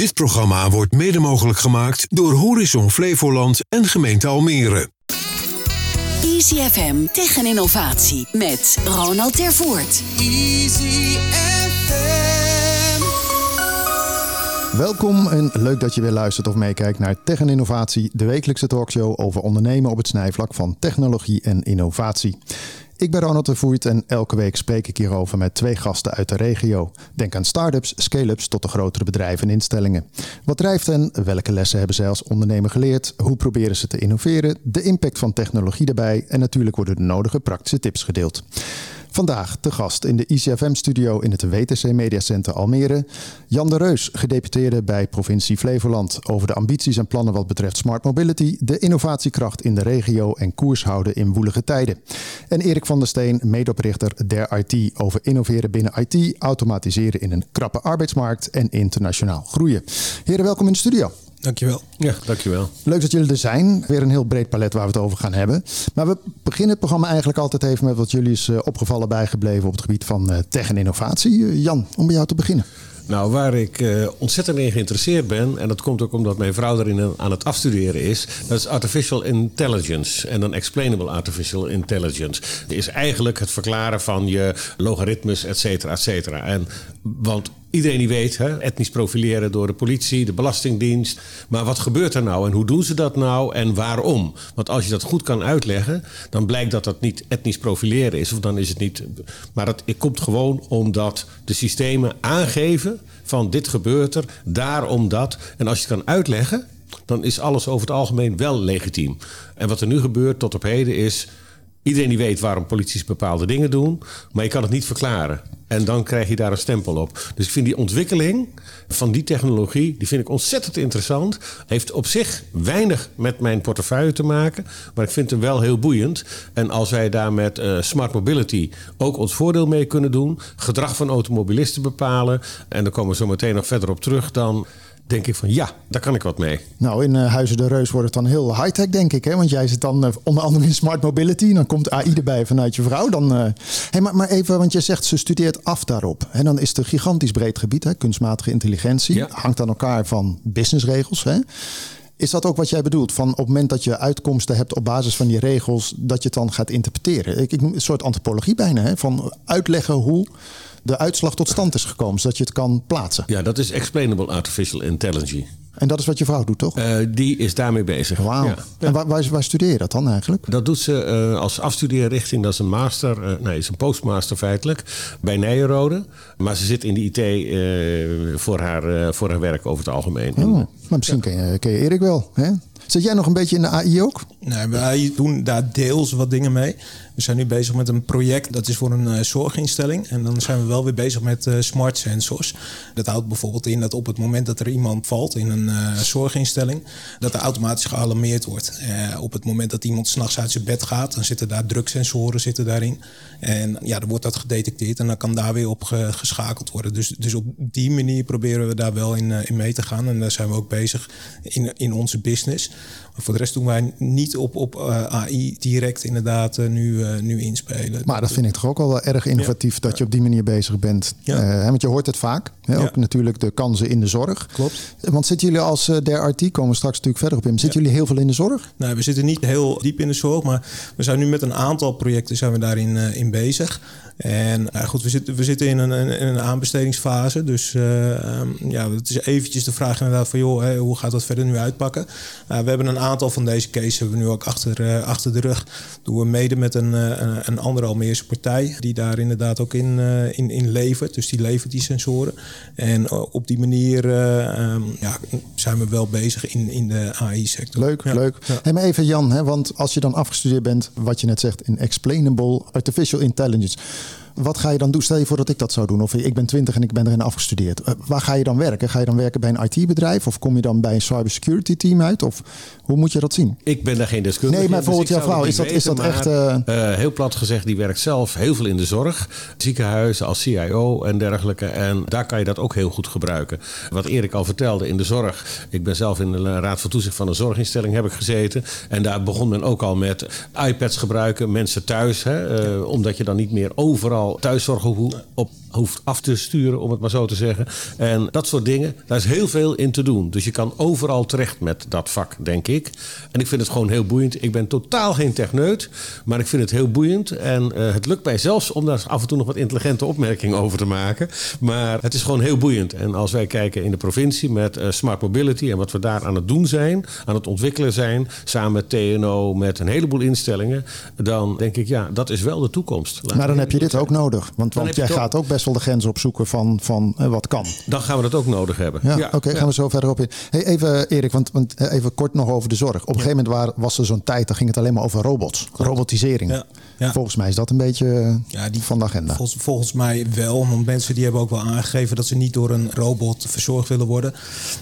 Dit programma wordt mede mogelijk gemaakt door Horizon Flevoland en gemeente Almere. Easy FM tegen innovatie met Ronald Tervoort. Easy FM. Welkom en leuk dat je weer luistert of meekijkt naar Tech en Innovatie, de wekelijkse talkshow over ondernemen op het snijvlak van technologie en innovatie. Ik ben Ronald de Voert en elke week spreek ik hierover met twee gasten uit de regio. Denk aan start-ups, scale-ups tot de grotere bedrijven en instellingen. Wat drijft hen? Welke lessen hebben zij als ondernemer geleerd? Hoe proberen ze te innoveren? De impact van technologie daarbij en natuurlijk worden de nodige praktische tips gedeeld. Vandaag te gast in de ICFM-studio in het WTC Media Center Almere. Jan de Reus, gedeputeerde bij provincie Flevoland... over de ambities en plannen wat betreft smart mobility... de innovatiekracht in de regio en koers houden in woelige tijden. En Erik van der Steen, medeoprichter der IT... over innoveren binnen IT, automatiseren in een krappe arbeidsmarkt... en internationaal groeien. Heren, welkom in de studio. Dankjewel. Ja, dankjewel. Leuk dat jullie er zijn. Weer een heel breed palet waar we het over gaan hebben. Maar we beginnen het programma eigenlijk altijd even met wat jullie is eh, opgevallen bijgebleven op het gebied van eh, tech en innovatie. Eh, Jan, om bij jou te beginnen. Nou, waar ik uh, ontzettend in geïnteresseerd ben, en dat komt ook omdat mijn vrouw erin aan het afstuderen is, dat is artificial intelligence en dan explainable artificial intelligence. Dat is eigenlijk het verklaren van je logaritmes, et cetera, et cetera. En, want Iedereen die weet, hè, etnisch profileren door de politie, de Belastingdienst. Maar wat gebeurt er nou en hoe doen ze dat nou en waarom? Want als je dat goed kan uitleggen, dan blijkt dat dat niet etnisch profileren is. Of dan is het niet. Maar het, het komt gewoon omdat de systemen aangeven van dit gebeurt er, daarom dat. En als je het kan uitleggen, dan is alles over het algemeen wel legitiem. En wat er nu gebeurt tot op heden is. Iedereen die weet waarom polities bepaalde dingen doen, maar je kan het niet verklaren. En dan krijg je daar een stempel op. Dus ik vind die ontwikkeling van die technologie, die vind ik ontzettend interessant. Heeft op zich weinig met mijn portefeuille te maken, maar ik vind hem wel heel boeiend. En als wij daar met uh, smart mobility ook ons voordeel mee kunnen doen, gedrag van automobilisten bepalen, en daar komen we zo meteen nog verder op terug, dan denk ik van ja, daar kan ik wat mee. Nou, in uh, Huizen de Reus wordt het dan heel high-tech, denk ik. Hè? Want jij zit dan uh, onder andere in smart mobility. Dan komt AI erbij vanuit je vrouw. Dan, uh... hey, maar, maar even, want je zegt ze studeert af daarop. En dan is het een gigantisch breed gebied. Hè? Kunstmatige intelligentie. Ja. Hangt aan elkaar van businessregels. Hè? Is dat ook wat jij bedoelt? Van op het moment dat je uitkomsten hebt op basis van die regels, dat je het dan gaat interpreteren? Ik, ik, een soort antropologie bijna. Hè? Van uitleggen hoe de uitslag tot stand is gekomen, zodat je het kan plaatsen. Ja, dat is explainable artificial intelligence. En dat is wat je vrouw doet, toch? Uh, die is daarmee bezig. Wauw. Ja. En waar, waar, waar, studeer je dat dan eigenlijk? Dat doet ze uh, als afstudeerrichting. Dat is een master, uh, nee, is een postmaster feitelijk, bij Nijenrode. Maar ze zit in de IT voor, haar, voor haar werk over het algemeen. Oh, maar misschien ja. ken, je, ken je Erik wel, hè? Zit jij nog een beetje in de AI ook? Nee, wij doen daar deels wat dingen mee. We zijn nu bezig met een project, dat is voor een uh, zorginstelling. En dan zijn we wel weer bezig met uh, smart sensors. Dat houdt bijvoorbeeld in dat op het moment dat er iemand valt in een uh, zorginstelling, dat er automatisch gealarmeerd wordt. op het moment dat iemand s'nachts uit zijn bed gaat, dan zitten daar druksensoren zitten daarin. En ja, dan wordt dat gedetecteerd en dan kan daar weer op geschakeld worden. Dus, dus op die manier proberen we daar wel in, in mee te gaan. En daar zijn we ook bezig in, in onze business. Voor de rest doen wij niet op, op uh, AI direct inderdaad uh, nu, uh, nu inspelen. Maar dat vind ik toch ook al wel erg innovatief ja. dat je op die manier bezig bent. Ja. want je hoort het vaak. Hè? Ook natuurlijk de kansen in de zorg. Klopt. Want zitten jullie als der RT, komen we straks natuurlijk verder op in, zitten jullie heel veel in de zorg? Nee, we zitten niet heel diep in de zorg, maar we zijn nu met een aantal projecten zijn we daarin in bezig. En nou goed, we zitten, we zitten in een, in een aanbestedingsfase. Dus uh, um, ja, het is eventjes de vraag inderdaad van... joh, hoe gaat dat verder nu uitpakken? Uh, we hebben een aantal van deze cases hebben we nu ook achter, uh, achter de rug. Doen we mede met een, een, een andere Almeerse partij... die daar inderdaad ook in, in, in levert. Dus die levert die sensoren. En op die manier um, ja, zijn we wel bezig in, in de AI-sector. Leuk, ja. leuk. Ja. Hey, maar even Jan, hè, want als je dan afgestudeerd bent... wat je net zegt, in explainable artificial intelligence... Wat ga je dan doen? Stel je voor dat ik dat zou doen. Of ik ben 20 en ik ben erin afgestudeerd. Uh, waar ga je dan werken? Ga je dan werken bij een IT-bedrijf? Of kom je dan bij een cybersecurity team uit? Of hoe moet je dat zien? Ik ben daar geen deskundige Nee, maar bijvoorbeeld dus jouw vrouw, is dat, is dat echt... Uh... Uh, heel plat gezegd, die werkt zelf heel veel in de zorg. Ziekenhuizen als CIO en dergelijke. En daar kan je dat ook heel goed gebruiken. Wat Erik al vertelde, in de zorg. Ik ben zelf in de Raad van Toezicht van een zorginstelling heb ik gezeten. En daar begon men ook al met iPads gebruiken. Mensen thuis. Hè, omdat je dan niet meer overal thuiszorg op hoeft af te sturen, om het maar zo te zeggen. En dat soort dingen, daar is heel veel in te doen. Dus je kan overal terecht met dat vak, denk ik. En ik vind het gewoon heel boeiend. Ik ben totaal geen techneut, maar ik vind het heel boeiend. En uh, het lukt mij zelfs om daar af en toe nog wat intelligente opmerkingen over te maken. Maar het is gewoon heel boeiend. En als wij kijken in de provincie met uh, smart mobility en wat we daar aan het doen zijn, aan het ontwikkelen zijn, samen met TNO, met een heleboel instellingen, dan denk ik, ja, dat is wel de toekomst. Laat maar dan heb je dit ook nodig. Want, want jij gaat ook best wel de grens opzoeken van, van uh, wat kan. Dan gaan we dat ook nodig hebben. Ja, ja oké, okay, ja. gaan we zo verder op in. Hey, even Erik, want, want even kort nog over de zorg. Op een gegeven moment waar, was er zo'n tijd, dan ging het alleen maar over robots. Klopt. Robotisering. Ja. Ja. Volgens mij is dat een beetje ja, die, van de agenda. Volgens, volgens, mij wel. Want mensen die hebben ook wel aangegeven dat ze niet door een robot verzorgd willen worden.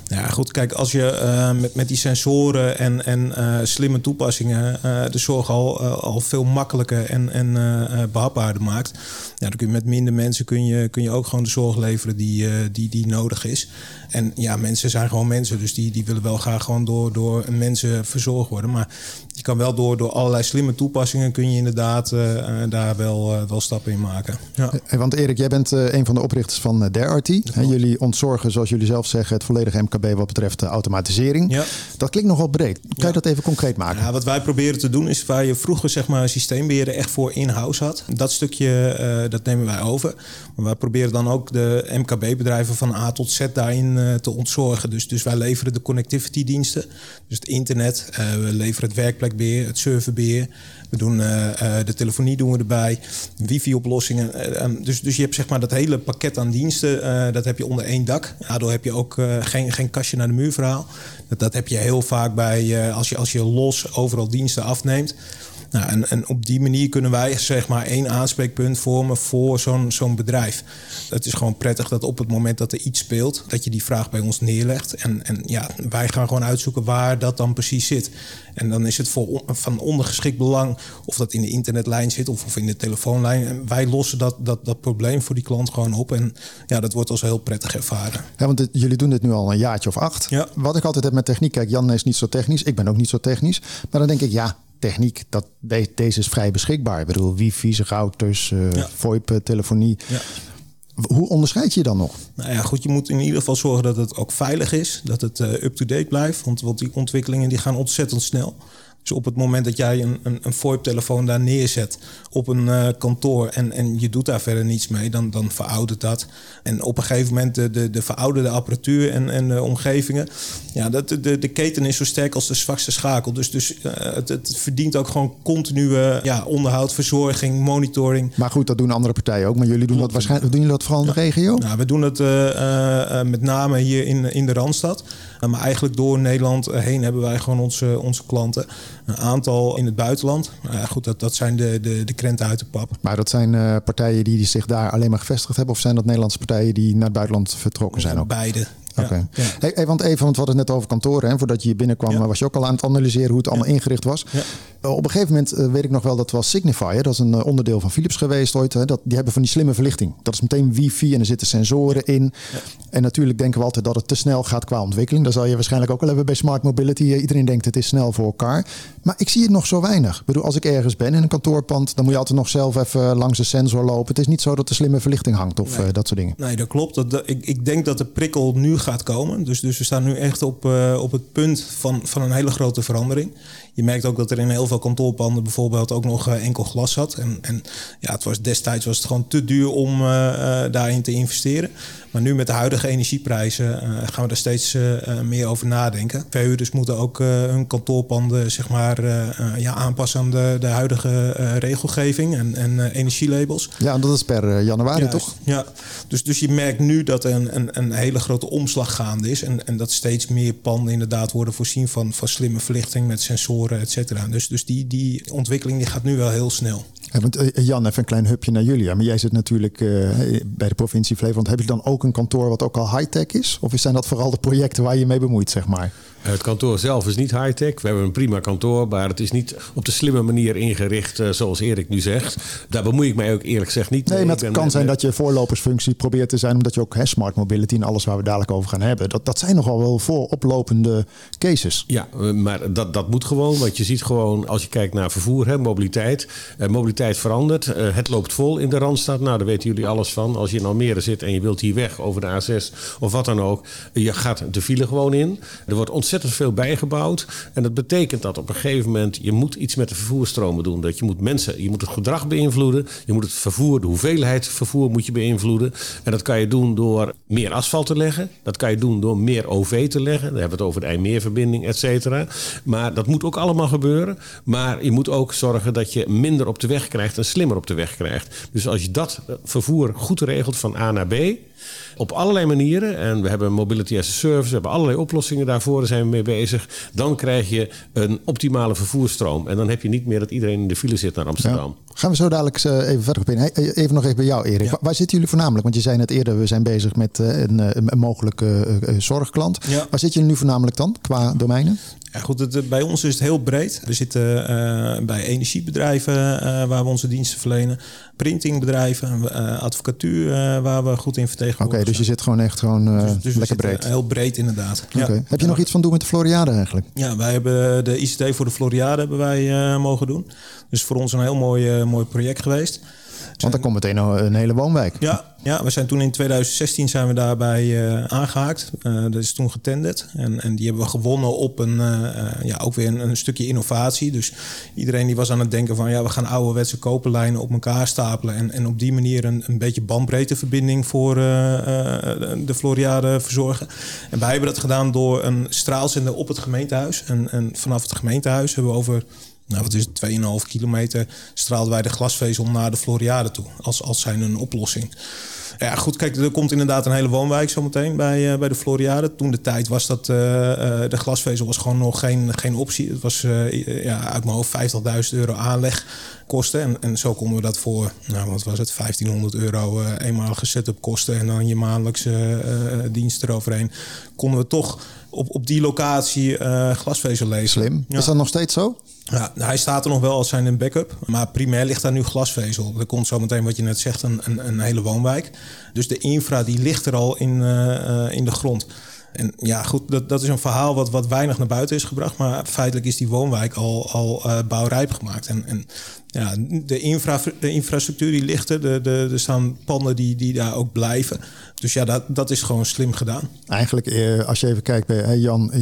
Ja, goed. Kijk, als je uh, met, met die sensoren en, en uh, slimme toepassingen uh, de zorg al, al veel makkelijker en, en behapbaarder maakt. Ja, dan kun je met minder mensen kun je, kun je ook gewoon de zorg leveren die, die, die nodig is. En ja, mensen zijn gewoon mensen. Dus die, die willen wel graag gewoon door, door mensen verzorgd worden. Maar je kan wel door, door allerlei slimme toepassingen kun je inderdaad uh, daar wel, uh, wel stappen in maken. Ja. Want Erik, jij bent een van de oprichters van DareRT. Jullie ontzorgen, zoals jullie zelf zeggen, het volledige MKB wat betreft automatisering. Ja. Dat klinkt nogal breed. Kan je dat even concreet maken? Ja, wat wij proberen te doen is waar je vroeger zeg maar, systeembeheerder echt voor in-house had. Dat stukje dat nemen wij over. Maar wij proberen dan ook de MKB-bedrijven van A tot Z daarin te ontzorgen. Dus, dus wij leveren de connectivity diensten. Dus het internet, we leveren het werkplek netwerkbeheer, het serverbeheer. We doen de telefonie doen we erbij, wifi-oplossingen. Uh, dus, dus je hebt zeg maar dat hele pakket aan diensten, uh, dat heb je onder één dak. Daardoor heb je ook geen, geen kastje naar de muur verhaal. Dat, dat heb je heel vaak bij als, je, als je los overal diensten afneemt. Nou, en, en, op die manier kunnen wij zeg maar één aanspreekpunt vormen voor zo'n zo'n bedrijf. Het is gewoon prettig dat op het moment dat er iets speelt, dat je die vraag bij ons neerlegt. En, en ja, wij gaan gewoon uitzoeken waar dat dan precies zit. En dan is het voor, van ondergeschikt belang of dat in de internetlijn zit of, of in de telefoonlijn. En wij lossen dat, dat, dat probleem voor die klant gewoon op. En ja, dat wordt als heel prettig ervaren. Ja, want dit, jullie doen dit nu al een jaartje of acht. Ja. Wat ik altijd heb met techniek, kijk, Jan is niet zo technisch. Ik ben ook niet zo technisch. Maar dan denk ik, ja, techniek, dat, deze is vrij beschikbaar. Ik bedoel, wifi, routers, uh, ja. VoIP, telefonie. Ja. Hoe onderscheid je je dan nog? Nou ja, goed, je moet in ieder geval zorgen dat het ook veilig is, dat het uh, up-to-date blijft, want, want die ontwikkelingen die gaan ontzettend snel. Dus op het moment dat jij een, een, een VoIP-telefoon daar neerzet op een uh, kantoor en, en je doet daar verder niets mee, dan, dan veroudert dat. En op een gegeven moment de, de, de verouderde apparatuur en, en de omgevingen, ja, dat, de, de keten is zo sterk als de zwakste schakel. Dus, dus uh, het, het verdient ook gewoon continue ja, onderhoud, verzorging, monitoring. Maar goed, dat doen andere partijen ook. Maar jullie doen dat waarschijnlijk, doen jullie dat vooral in de regio? Nou, we doen het uh, met name hier in, in de Randstad. maar eigenlijk door Nederland heen hebben wij gewoon onze, onze klanten een aantal in het buitenland. Uh, goed, dat, dat zijn de, de, de krenten uit de pap. Maar dat zijn uh, partijen die zich daar alleen maar gevestigd hebben? Of zijn dat Nederlandse partijen die naar het buitenland vertrokken zijn? Ook? Beide. Oké. Ja. Hey, hey, want even, want we hadden het net over kantoren. Hè? Voordat je hier binnenkwam, ja. was je ook al aan het analyseren hoe het allemaal ingericht was. Op een gegeven moment uh, weet ik nog wel, dat was Signify. Dat is een onderdeel van Philips geweest ooit. Hè? Dat, die hebben van die slimme verlichting. Dat is meteen wifi en er zitten sensoren in. En natuurlijk denken we altijd dat het te snel gaat qua ontwikkeling. Dat zal je waarschijnlijk ook wel hebben bij smart mobility. Iedereen denkt het is snel voor elkaar. Maar ik zie het nog zo weinig. Ik bedoel, als ik ergens ben in een kantoorpand, dan moet je altijd nog zelf even langs de sensor lopen. Het is niet zo dat de slimme verlichting hangt of nee. dat soort dingen. Nee, dat klopt. Dat, ik, ik denk dat de prikkel nu gaat komen. Dus, dus we staan nu echt op, uh, op het punt van, van een hele grote verandering. Je merkt ook dat er in heel veel kantoorpanden bijvoorbeeld ook nog uh, enkel glas zat. En, en ja, het was destijds was het gewoon te duur om uh, daarin te investeren. Maar nu met de huidige energieprijzen uh, gaan we er steeds uh, meer over nadenken. Verhuurders moeten ook uh, hun kantoorpanden zeg maar, ja, aanpassen aan de, de huidige regelgeving en, en energielabels. Ja, en dat is per januari ja, toch? Ja, dus, dus je merkt nu dat er een, een, een hele grote omslag gaande is. En, en dat steeds meer panden inderdaad worden voorzien van, van slimme verlichting met sensoren, et cetera. Dus, dus die, die ontwikkeling die gaat nu wel heel snel. Want Jan, even een klein hupje naar jullie. Maar jij zit natuurlijk uh, bij de provincie Flevoland. Heb je dan ook een kantoor wat ook al high-tech is? Of zijn dat vooral de projecten waar je mee bemoeit, zeg maar? Het kantoor zelf is niet high-tech. We hebben een prima kantoor, maar het is niet op de slimme manier ingericht, uh, zoals Erik nu zegt. Daar bemoei ik mij ook eerlijk gezegd niet mee. Nee, maar het kan zijn dat je voorlopersfunctie probeert te zijn, omdat je ook hè, smart mobility en alles waar we dadelijk over gaan hebben. Dat, dat zijn nogal wel vooroplopende cases. Ja, maar dat, dat moet gewoon, want je ziet gewoon als je kijkt naar vervoer, hè, mobiliteit. Uh, mobiliteit verandert. Uh, het loopt vol in de Randstad. Nou, daar weten jullie alles van. Als je in Almere zit en je wilt hier weg over de A6 of wat dan ook, je gaat de file gewoon in. Er wordt ontzettend veel bijgebouwd. En dat betekent dat op een gegeven moment je moet iets met de vervoerstromen doen. Dat je moet mensen, je moet het gedrag beïnvloeden. Je moet het vervoer, de hoeveelheid vervoer moet je beïnvloeden. En dat kan je doen door meer asfalt te leggen. Dat kan je doen door meer OV te leggen. Dan hebben we het over de IJmeerverbinding, et cetera. Maar dat moet ook allemaal gebeuren. Maar je moet ook zorgen dat je minder op de weg krijgt en slimmer op de weg krijgt. Dus als je dat vervoer goed regelt van A naar B, op allerlei manieren. En we hebben Mobility as a Service, we hebben allerlei oplossingen daarvoor, daar zijn we mee bezig. Dan krijg je een optimale vervoerstroom. En dan heb je niet meer dat iedereen in de file zit naar Amsterdam. Gaan we zo dadelijk eh, even verder op in. Even nog even bij jou, Erik. Waar zitten jullie voornamelijk? Want je zei net eerder, we zijn bezig met eh, een, eh, een mogelijke zorgklant. Waar zit je nu voornamelijk dan, qua domeinen? Ja, goed, het, bij ons is het heel breed. We zitten uh, bij energiebedrijven uh, waar we onze diensten verlenen, printingbedrijven, uh, advocatuur waar we goed in vertegenwoordigen. Oké, dus je zit gewoon echt gewoon dus, dus lekker breed. Heel breed inderdaad. Okay. Heb je nog iets van doen met de Floriade eigenlijk? Ja, wij hebben de ICT voor de Floriade hebben wij mogen doen. Dus voor ons een heel mooi, mooi project geweest. Want dan komt meteen een hele woonwijk. Ja, ja, we zijn toen in 2016 zijn we daarbij uh, aangehaakt. Uh, dat is toen getenderd. En, en die hebben we gewonnen op een, uh, ja, ook weer een, een, stukje innovatie. Dus iedereen die was aan het denken van ja, we gaan ouderwetse koperlijnen op elkaar stapelen. En, en op die manier een, een beetje bandbreedteverbinding voor de Floriade verzorgen. En wij hebben dat gedaan door een straalzender op het gemeentehuis. En, en vanaf het gemeentehuis hebben we over nou, wat is het, 2,5 kilometer straalden wij de glasvezel naar de Floriade toe. Als, als zijn een oplossing. Ja, goed, kijk, er komt inderdaad een hele woonwijk zometeen bij, uh, bij de Floriade. Toen de tijd was dat uh, de glasvezel was gewoon nog geen, geen optie. Het was ja, uit mijn hoofd 50.000 euro aanlegkosten. En, en zo konden we dat voor, nou wat was het, 1500 euro eenmalige setup kosten. En dan je maandelijkse dienst eroverheen. Konden we toch op, op die locatie glasvezel lezen. Slim. Is dat nog steeds zo? Ja, hij staat er nog wel als zijn een backup. Maar primair ligt daar nu glasvezel. Er komt zo meteen wat je net zegt, een, een, een hele woonwijk. Dus de infra die ligt er al in, uh, in de grond. En ja, goed, dat, dat is een verhaal wat, wat weinig naar buiten is gebracht. Maar feitelijk is die woonwijk al, al uh, bouwrijp gemaakt. En, en ja, de, infra, de infrastructuur die ligt er. De, de, er staan panden die, die daar ook blijven. Dus ja, dat, dat is gewoon slim gedaan. Eigenlijk, eh, als je even kijkt bij Jan,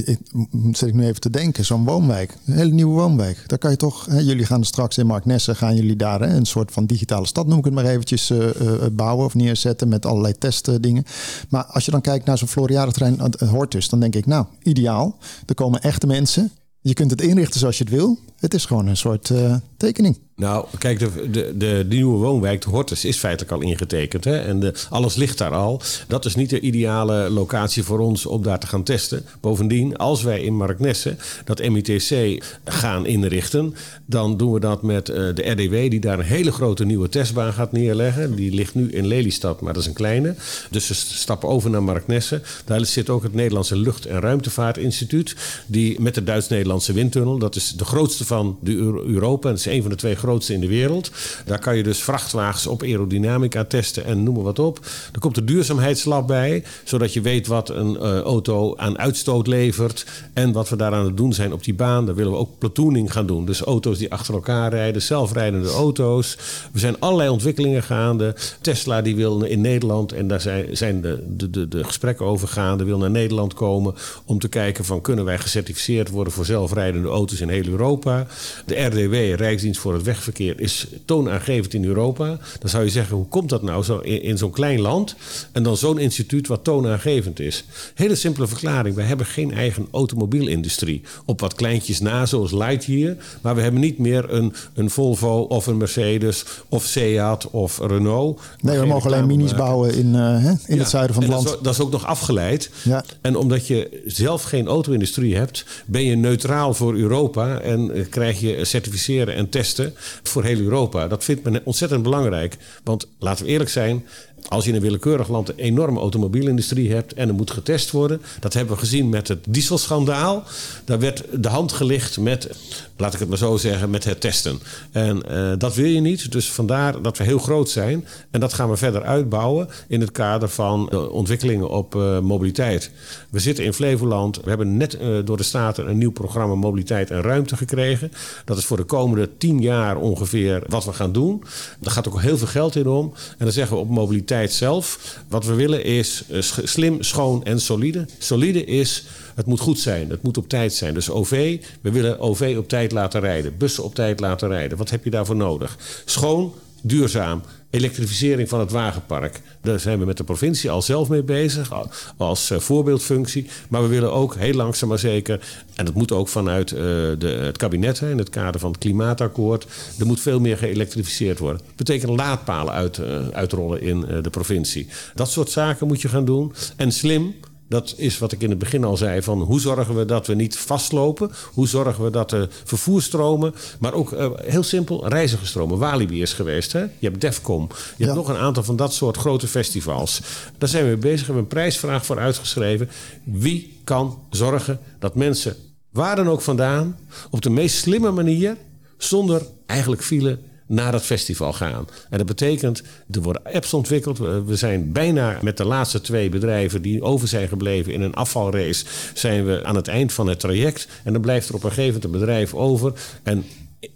zit ik nu even te denken, zo'n woonwijk, een hele nieuwe woonwijk. Daar kan je toch, hè, jullie gaan straks in Marknesse, gaan jullie daar hè, een soort van digitale stad, noem ik het maar eventjes, uh, bouwen of neerzetten met allerlei testdingen. Maar als je dan kijkt naar zo'n Floriade-terrein, het Hortus, dan denk ik, nou, ideaal. Er komen echte mensen. Je kunt het inrichten zoals je het wil. Het is gewoon een soort tekening. Nou, kijk, de, de, de, nieuwe woonwijk, de Hortus, is feitelijk al ingetekend. Hè? En de, alles ligt daar al. Dat is niet de ideale locatie voor ons om daar te gaan testen. Bovendien, als wij in Marknesse dat MITC gaan inrichten, dan doen we dat met uh, de RDW, die daar een hele grote nieuwe testbaan gaat neerleggen. Die ligt nu in Lelystad, maar dat is een kleine. Dus ze stappen over naar Marknesse. Daar zit ook het Nederlandse Lucht- en Ruimtevaartinstituut, die met de Duits-Nederlandse windtunnel, dat is de grootste van de Europa. Dat is een van de twee grootste in de wereld. Daar kan je dus vrachtwagens op aerodynamica testen en noem maar wat op. Er komt de duurzaamheidslab bij, zodat je weet wat een uh, auto aan uitstoot levert en wat we daar aan het doen zijn op die baan. Daar willen we ook platooning gaan doen. Dus auto's die achter elkaar rijden, zelfrijdende auto's. We zijn allerlei ontwikkelingen gaande. Tesla die wil in Nederland, en daar zijn, zijn de, de, de, de gesprekken over gaande, wil naar Nederland komen om te kijken van kunnen wij gecertificeerd worden voor zelfrijdende auto's in heel Europa. De RDW, Rijksdienst voor het Weg verkeer is toonaangevend in Europa. Dan zou je zeggen, hoe komt dat nou zo in, in zo'n klein land en dan zo'n instituut wat toonaangevend is? Hele simpele verklaring. Wij hebben geen eigen automobielindustrie. Op wat kleintjes na, zoals Lightyear. Maar we hebben niet meer een, een Volvo of een Mercedes of Seat of Renault. Nee, we mogen alleen minis bouwen in, uh, in het zuiden van het land. Dat is, dat is, ook nog afgeleid. Ja. En omdat je zelf geen auto-industrie hebt, ben je neutraal voor Europa en eh, krijg je certificeren en testen voor heel Europa. Dat vindt men ontzettend belangrijk. Want laten we eerlijk zijn, Als je in een willekeurig land een enorme automobielindustrie hebt en er moet getest worden. Dat hebben we gezien met het dieselschandaal. Daar werd de hand gelicht met, laat ik het maar zo zeggen, met het testen. En uh, dat wil je niet. Dus vandaar dat we heel groot zijn. En dat gaan we verder uitbouwen in het kader van de ontwikkelingen op uh, mobiliteit. We zitten in Flevoland. We hebben net door de Staten een nieuw programma Mobiliteit en Ruimte gekregen. Dat is voor de komende tien jaar ongeveer wat we gaan doen. Daar gaat ook heel veel geld in om. En dan zeggen we op mobiliteit zelf. Wat we willen is slim, schoon en solide. Solide is, het moet goed zijn. Het moet op tijd zijn. Dus OV, we willen OV op tijd laten rijden. Bussen op tijd laten rijden. Wat heb je daarvoor nodig? Schoon, duurzaam. Elektrificering van het wagenpark. Daar zijn we met de provincie al zelf mee bezig, als voorbeeldfunctie. Maar we willen ook heel langzaam maar zeker, en dat moet ook vanuit de, het kabinet in het kader van het klimaatakkoord, er moet veel meer geëlektrificeerd worden. Dat betekent laadpalen uit, uitrollen in de provincie. Dat soort zaken moet je gaan doen. En slim, dat is wat ik in het begin al zei: van hoe zorgen we dat we niet vastlopen? Hoe zorgen we dat de vervoerstromen, maar ook uh, heel simpel reizigerstromen. Walibi is geweest, hè? je hebt Defcom, je hebt nog een aantal van dat soort grote festivals. Daar zijn we mee bezig, we hebben een prijsvraag voor uitgeschreven. Wie kan zorgen dat mensen, waar dan ook vandaan, op de meest slimme manier, zonder eigenlijk file naar dat festival gaan. En dat betekent, er worden apps ontwikkeld. We zijn bijna met de laatste twee bedrijven die over zijn gebleven in een afvalrace, zijn we aan het eind van het traject. En dan blijft er op een gegeven moment een bedrijf over. En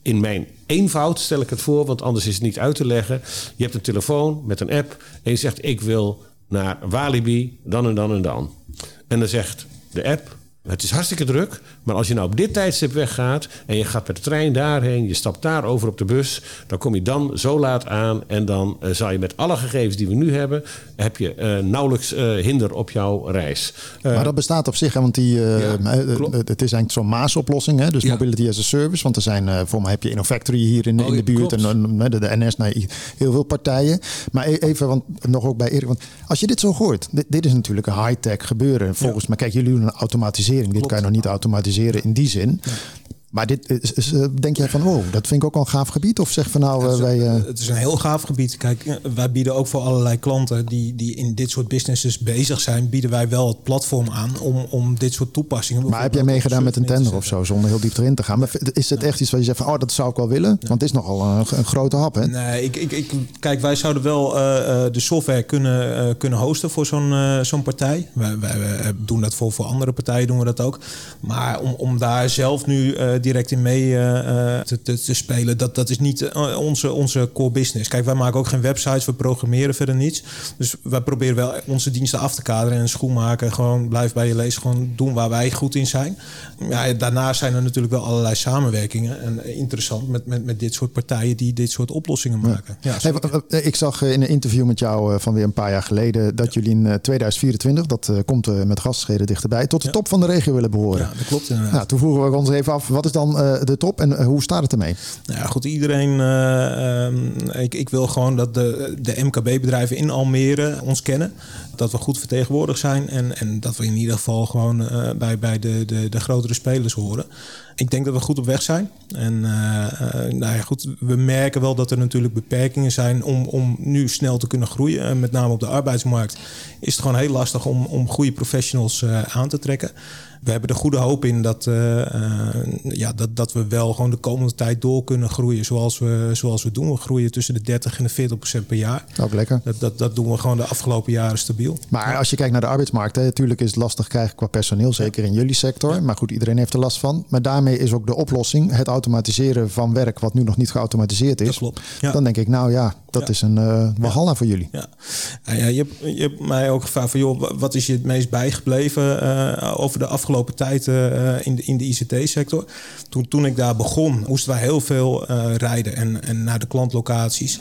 in mijn eenvoud stel ik het voor, want anders is het niet uit te leggen. Je hebt een telefoon met een app en je zegt: Ik wil naar Walibi, dan en dan en dan. En dan zegt de app: het is hartstikke druk, maar als je nou op dit tijdstip weggaat en je gaat met de trein daarheen, je stapt daar over op de bus, dan kom je dan zo laat aan en dan uh, zal je met alle gegevens die we nu hebben, heb je uh, nauwelijks uh, hinder op jouw reis. maar dat bestaat op zich, hè, want die, ja, het is eigenlijk zo'n Maas-oplossing, dus ja. Mobility as a Service, want er zijn, voor mij heb je InnoFactory hier in, oh, in de buurt en de, de NS, nee, heel veel partijen. Maar even, want nog ook bij Erik, want als je dit zo hoort, dit, dit is natuurlijk een high-tech gebeuren. Volgens mij, kijk, jullie doen een automatisering dit kan je nog niet automatiseren in die zin. Maar dit is, is, eh, denk jij van, oh, dat vind ik ook al een gaaf gebied? Of zeg van nou, het is, wij... Uh... Het is een heel gaaf gebied. Kijk, wij bieden ook voor allerlei klanten die, die in dit soort businesses bezig zijn, bieden wij wel het platform aan om, om dit soort toepassingen... Maar heb jij meegedaan met een tender of zo, zonder heel diep erin te gaan? Maar is het echt iets waar je zegt van, oh, dat zou ik wel willen? Want het is nogal een, een grote hap, hè? Nee, ik, ik, ik, kijk, wij zouden wel uh, de software kunnen, uh, kunnen hosten voor zo'n uh, zo'n partij. Wij, wij, doen dat voor, voor andere partijen, doen we dat ook. Maar om, om daar zelf nu direct in mee uh, te, te, te, spelen. Dat, dat is niet onze, onze core business. Kijk, wij maken ook geen websites, we programmeren verder niets. Dus wij proberen wel onze diensten af te kaderen en schoenmaken. Gewoon blijf bij je lees, gewoon doen waar wij goed in zijn. Ja, daarnaast zijn er natuurlijk wel allerlei samenwerkingen. En interessant met, met, met dit soort partijen die dit soort oplossingen maken. Ja. Ja, hey, ik zag in een interview met jou van weer een paar jaar geleden dat jullie in 2024, dat komt met gastscheden dichterbij, tot de top van de regio willen behoren. Ja, dat klopt inderdaad. Nou, toen vroegen we ons even af, wat is dan de top en hoe staat het ermee? Nou ja, goed, iedereen. Uh, ik, ik wil gewoon dat de, de MKB-bedrijven in Almere ons kennen. Dat we goed vertegenwoordigd zijn en, en dat we in ieder geval gewoon bij, bij de, de, de grotere spelers horen. Ik denk dat we goed op weg zijn. En uh, nou ja, goed, we merken wel dat er natuurlijk beperkingen zijn om, om nu snel te kunnen groeien. En met name op de arbeidsmarkt is het gewoon heel lastig om, om goede professionals aan te trekken we hebben er goede hoop in dat, ja, dat, dat we wel gewoon de komende tijd door kunnen groeien zoals we, zoals we doen. We groeien tussen de 30 en de 40 procent per jaar. Ook lekker. Dat, dat, dat doen we gewoon de afgelopen jaren stabiel. Maar als je kijkt naar de arbeidsmarkt, hè, natuurlijk is het lastig krijgen qua personeel, zeker in jullie sector. Ja. Maar goed, iedereen heeft er last van. Maar daarmee is ook de oplossing het automatiseren van werk wat nu nog niet geautomatiseerd is. Dat klopt. Ja. Dan denk ik, nou ja, dat is een uh, walhalla voor jullie. Ja. Ja, je, hebt, je hebt mij ook gevraagd van, joh, wat is je het meest bijgebleven uh, over de afgelopen tijd uh, in de, in de ICT-sector? Toen, toen ik daar begon, moesten wij heel veel rijden en, en naar de klantlocaties,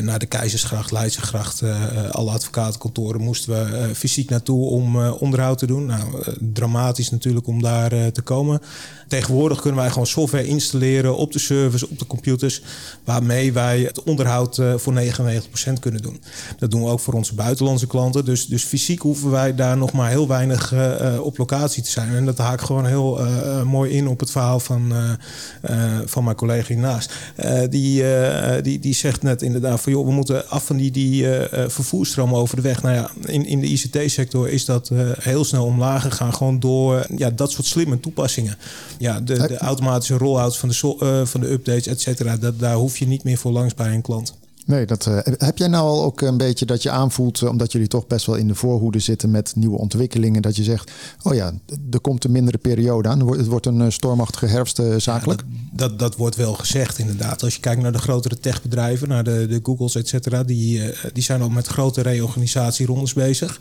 naar de Keizersgracht, Leidsegracht, alle advocatenkantoren moesten we fysiek naartoe om onderhoud te doen. Nou, dramatisch natuurlijk om daar te komen. Tegenwoordig kunnen wij gewoon software installeren op de servers, op de computers, waarmee wij het onderhoud uh, voor 99% kunnen doen. Dat doen we ook voor onze buitenlandse klanten. Dus, dus fysiek hoeven wij daar nog maar heel weinig uh, op locatie te zijn. En dat haakt gewoon heel mooi in op het verhaal van, van mijn collega hiernaast. die, die, die zegt net inderdaad van joh, we moeten af van die, die vervoerstromen over de weg. Nou ja, in, in de ICT-sector is dat heel snel omlaag gegaan. Gewoon door ja, dat soort slimme toepassingen. Ja, de, de automatische rollouts van de, van de updates, et cetera. Dat, daar hoef je niet meer voor langs bij een klant. Nee, dat, uh, heb jij nou al ook een beetje dat je aanvoelt, uh, omdat jullie toch best wel in de voorhoede zitten met nieuwe ontwikkelingen, dat je zegt, oh ja, er komt een mindere periode aan. Het wordt een uh, stormachtige herfst zakelijk. Ja, dat, dat, dat, wordt wel gezegd inderdaad. Als je kijkt naar de grotere techbedrijven, naar de, de Googles, et cetera, die, die zijn al met grote reorganisatierondes bezig.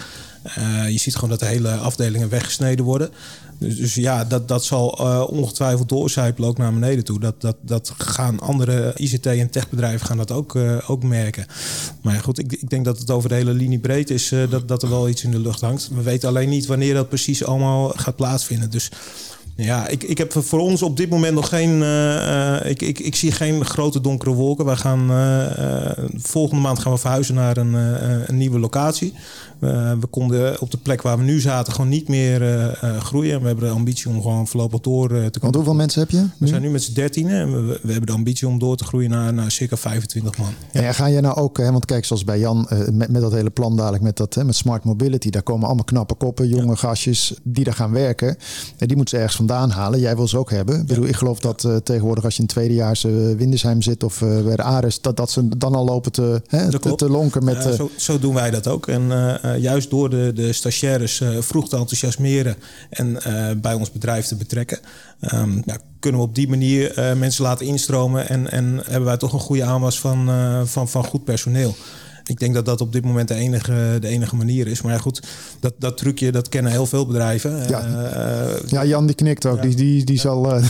je ziet gewoon dat de hele afdelingen weggesneden worden. Dus, dus ja, dat, dat zal ongetwijfeld doorcijpelen ook naar beneden toe. Dat, dat, dat gaan andere ICT- en techbedrijven gaan dat ook, uh, merken. Maar goed, ik, ik denk dat het over de hele linie breed is uh, dat, dat er wel iets in de lucht hangt. We weten alleen niet wanneer dat precies allemaal gaat plaatsvinden. Dus ja, ik, ik heb voor ons op dit moment nog geen. Uh, ik, ik, ik zie geen grote donkere wolken. We gaan volgende maand gaan we verhuizen naar een, een nieuwe locatie. We konden op de plek waar we nu zaten gewoon niet meer groeien. We hebben de ambitie om gewoon voorlopig door te komen. Want hoeveel mensen heb je? We zijn nu met z'n dertien en we, we, hebben de ambitie om door te groeien naar, naar circa 25 man. Ja, ja ga je nou ook, hè, want kijk, zoals bij Jan, met, met dat hele plan dadelijk met dat hè, met smart mobility, daar komen allemaal knappe koppen, jonge gastjes die daar gaan werken. En die moeten ze ergens van vandaan halen. Jij wil ze ook hebben. Ik, bedoel, ik geloof dat uh, tegenwoordig als je in tweedejaars uh, Windesheim zit of uh, bij de Ares, dat, dat ze dan al lopen te, hè, te, te, lonken met... Zo, zo, doen wij dat ook. En juist door de, de stagiaires vroeg te enthousiasmeren en bij ons bedrijf te betrekken, ja, kunnen we op die manier mensen laten instromen en, en hebben wij toch een goede aanwas van, van, van goed personeel. Ik denk dat dat op dit moment de enige, de enige manier is. Maar ja, goed, dat, dat trucje dat kennen heel veel bedrijven. Ja, uh, ja Jan die knikt ook. Die, die, die zal. Uh,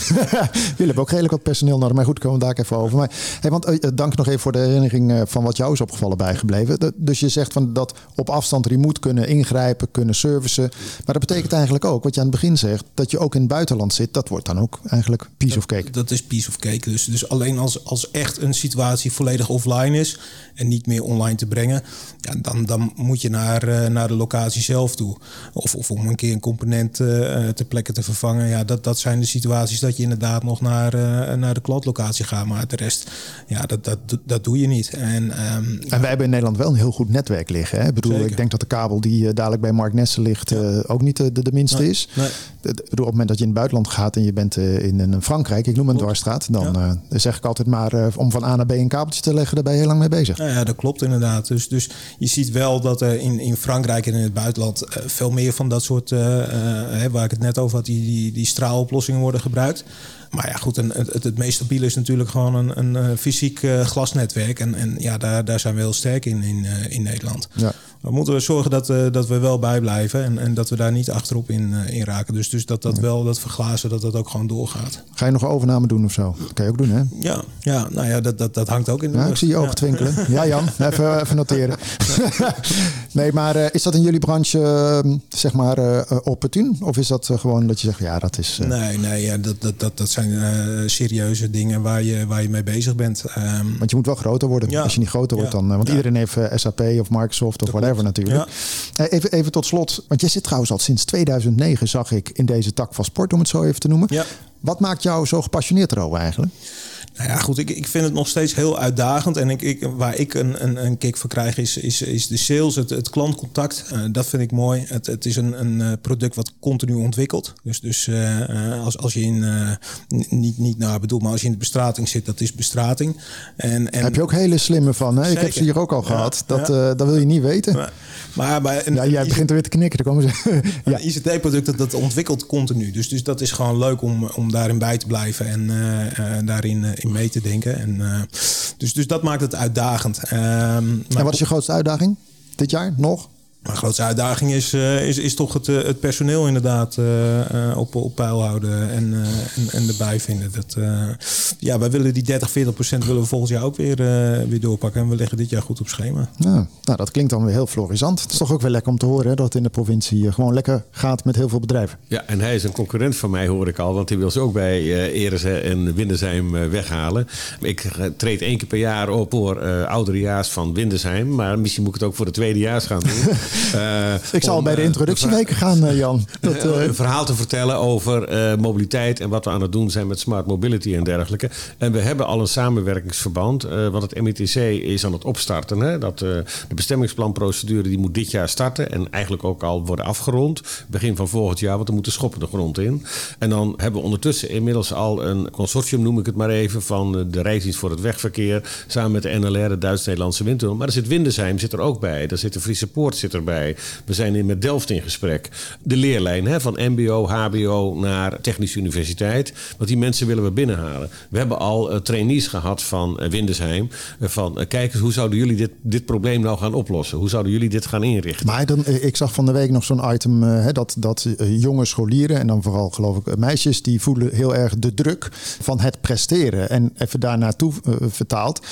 jullie hebben ook redelijk wat personeel nodig. Maar goed, komen we daar even over. Maar hey, want, uh, dank nog even voor de herinnering van wat jou is opgevallen bijgebleven. Dus je zegt van dat op afstand remote kunnen ingrijpen, kunnen servicen. Maar dat betekent eigenlijk ook, wat je aan het begin zegt, dat je ook in het buitenland zit. Dat wordt dan ook eigenlijk piece dat, of cake. Dat is piece of cake. Dus, dus alleen als, als echt een situatie volledig offline is en niet meer online te brengen, ja, dan, dan moet je naar, uh, naar de locatie zelf toe. Of, of om een keer een component uh, ter plekke te vervangen. Ja, dat, dat zijn de situaties dat je inderdaad nog naar, naar de klantlocatie gaat. Maar de rest, ja, dat, dat, dat doe je niet. En, um, en wij hebben in Nederland wel een heel goed netwerk liggen. Hè? Ik bedoel, ik denk dat de kabel die dadelijk bij Mark Nessen ligt ja. ook niet de, de minste nee, is. Nee. Ik bedoel, op het moment dat je in het buitenland gaat en je bent in, in Frankrijk, ik noem een dwarsstraat, dan ja. zeg ik altijd maar om van A naar B een kabeltje te leggen, daar ben je heel lang mee bezig. Ja, ja dat klopt inderdaad. Dus, dus je ziet wel dat er in, in Frankrijk en in het buitenland uh, veel meer van dat soort, uh, uh, waar ik het net over had, die, die, die straaloplossingen worden gebruikt. Maar ja, goed, een, het, het meest stabiele is natuurlijk gewoon een, een fysiek glasnetwerk. En, en ja, daar, daar zijn we heel sterk in in, in Nederland. Ja. We moeten zorgen dat, uh, dat we wel bijblijven en, en dat we daar niet achterop in, uh, in raken. Dus, dus dat dat wel, dat verglazen, dat dat ook gewoon doorgaat. Ga je nog overname doen of zo? Dat kan je ook doen, hè? Ja, ja nou ja, dat, dat, dat hangt ook in de ja, Ik zie je ogen ja. twinkelen. Ja, Jan, even, even noteren. nee, maar uh, is dat in jullie branche, zeg maar, opportun? Of is dat gewoon dat je zegt, ja, dat is... Nee, nee ja, dat, dat, dat, dat zijn serieuze dingen waar je, waar je mee bezig bent. Um, want je moet wel groter worden. Als je niet groter wordt dan... want iedereen heeft SAP of Microsoft of whatever natuurlijk. Even, even tot slot, want jij zit trouwens al sinds 2009, zag ik, in deze tak van sport, om het zo even te noemen. Wat maakt jou zo gepassioneerd erover eigenlijk? Nou ja, goed, ik, ik vind het nog steeds heel uitdagend. En ik, ik, waar ik een, een, een kick voor krijg, is, is, is de sales, het, het klantcontact. Uh, dat vind ik mooi. Het, het is een, een product wat continu ontwikkelt. Dus, dus uh, als, als je in, uh, niet, niet nou bedoel, maar als je in de bestrating zit, dat is bestrating. En, en heb je ook hele slimme van. Hè? Ik heb ze hier ook al ja, gehad. Dat, ja. dat wil je niet weten. Maar, maar bij een, ja, jij begint er weer te knikken. Dan komen ze. ja. ICT-product dat, dat ontwikkelt continu. Dus, dus dat is gewoon leuk om, om daarin bij te blijven en daarin mee te denken. En, uh, dus, dus dat maakt het uitdagend. Um, en wat is je grootste uitdaging dit jaar nog? Mijn grootste uitdaging is, uh, is, is toch het, uh, het personeel inderdaad uh, op, op peil houden en, en, en erbij vinden. Dat, ja, wij willen die 30, 40 procent willen we volgend jaar ook weer, weer doorpakken. En we leggen dit jaar goed op schema. Ja, nou, dat klinkt dan weer heel florisant. Het is toch ook wel lekker om te horen hè, dat het in de provincie gewoon lekker gaat met heel veel bedrijven. Ja, en hij is een concurrent van mij, hoor ik al. Want hij wil ze ook bij uh, Eres en Windesheim weghalen. Ik treed één keer per jaar op voor ouderejaars van Windesheim. Maar misschien moet ik het ook voor de tweedejaars gaan doen. Eh, Ik zal om, bij de eh, introductieweken gaan, eh, Jan. Dat, een verhaal te vertellen over mobiliteit en wat we aan het doen zijn met smart mobility en dergelijke. En we hebben al een samenwerkingsverband, want het MITC is aan het opstarten. Hè? Dat, de bestemmingsplanprocedure die moet dit jaar starten en eigenlijk ook al worden afgerond. Begin van volgend jaar, want er moeten schoppen de grond in. En dan hebben we ondertussen inmiddels al een consortium, noem ik het maar even, van de Reisdienst voor het Wegverkeer samen met de NLR, de Duits-Nederlandse Windtunnel. Maar er zit Windesheim zit er ook bij. Daar zit de Friese Poort zit We zijn in met Delft in gesprek. De leerlijn hè, van MBO, HBO naar Technische Universiteit. Want die mensen willen we binnenhalen. We hebben al eh, trainees gehad van eh, Windesheim. eh, van kijk eens, hoe zouden jullie dit, dit probleem nou gaan oplossen? Hoe zouden jullie dit gaan inrichten? Maar dan, ik zag van de week nog zo'n item hè, dat, dat jonge scholieren en dan vooral geloof ik meisjes die voelen heel erg de druk van het presteren. En even daar naartoe eh, vertaald.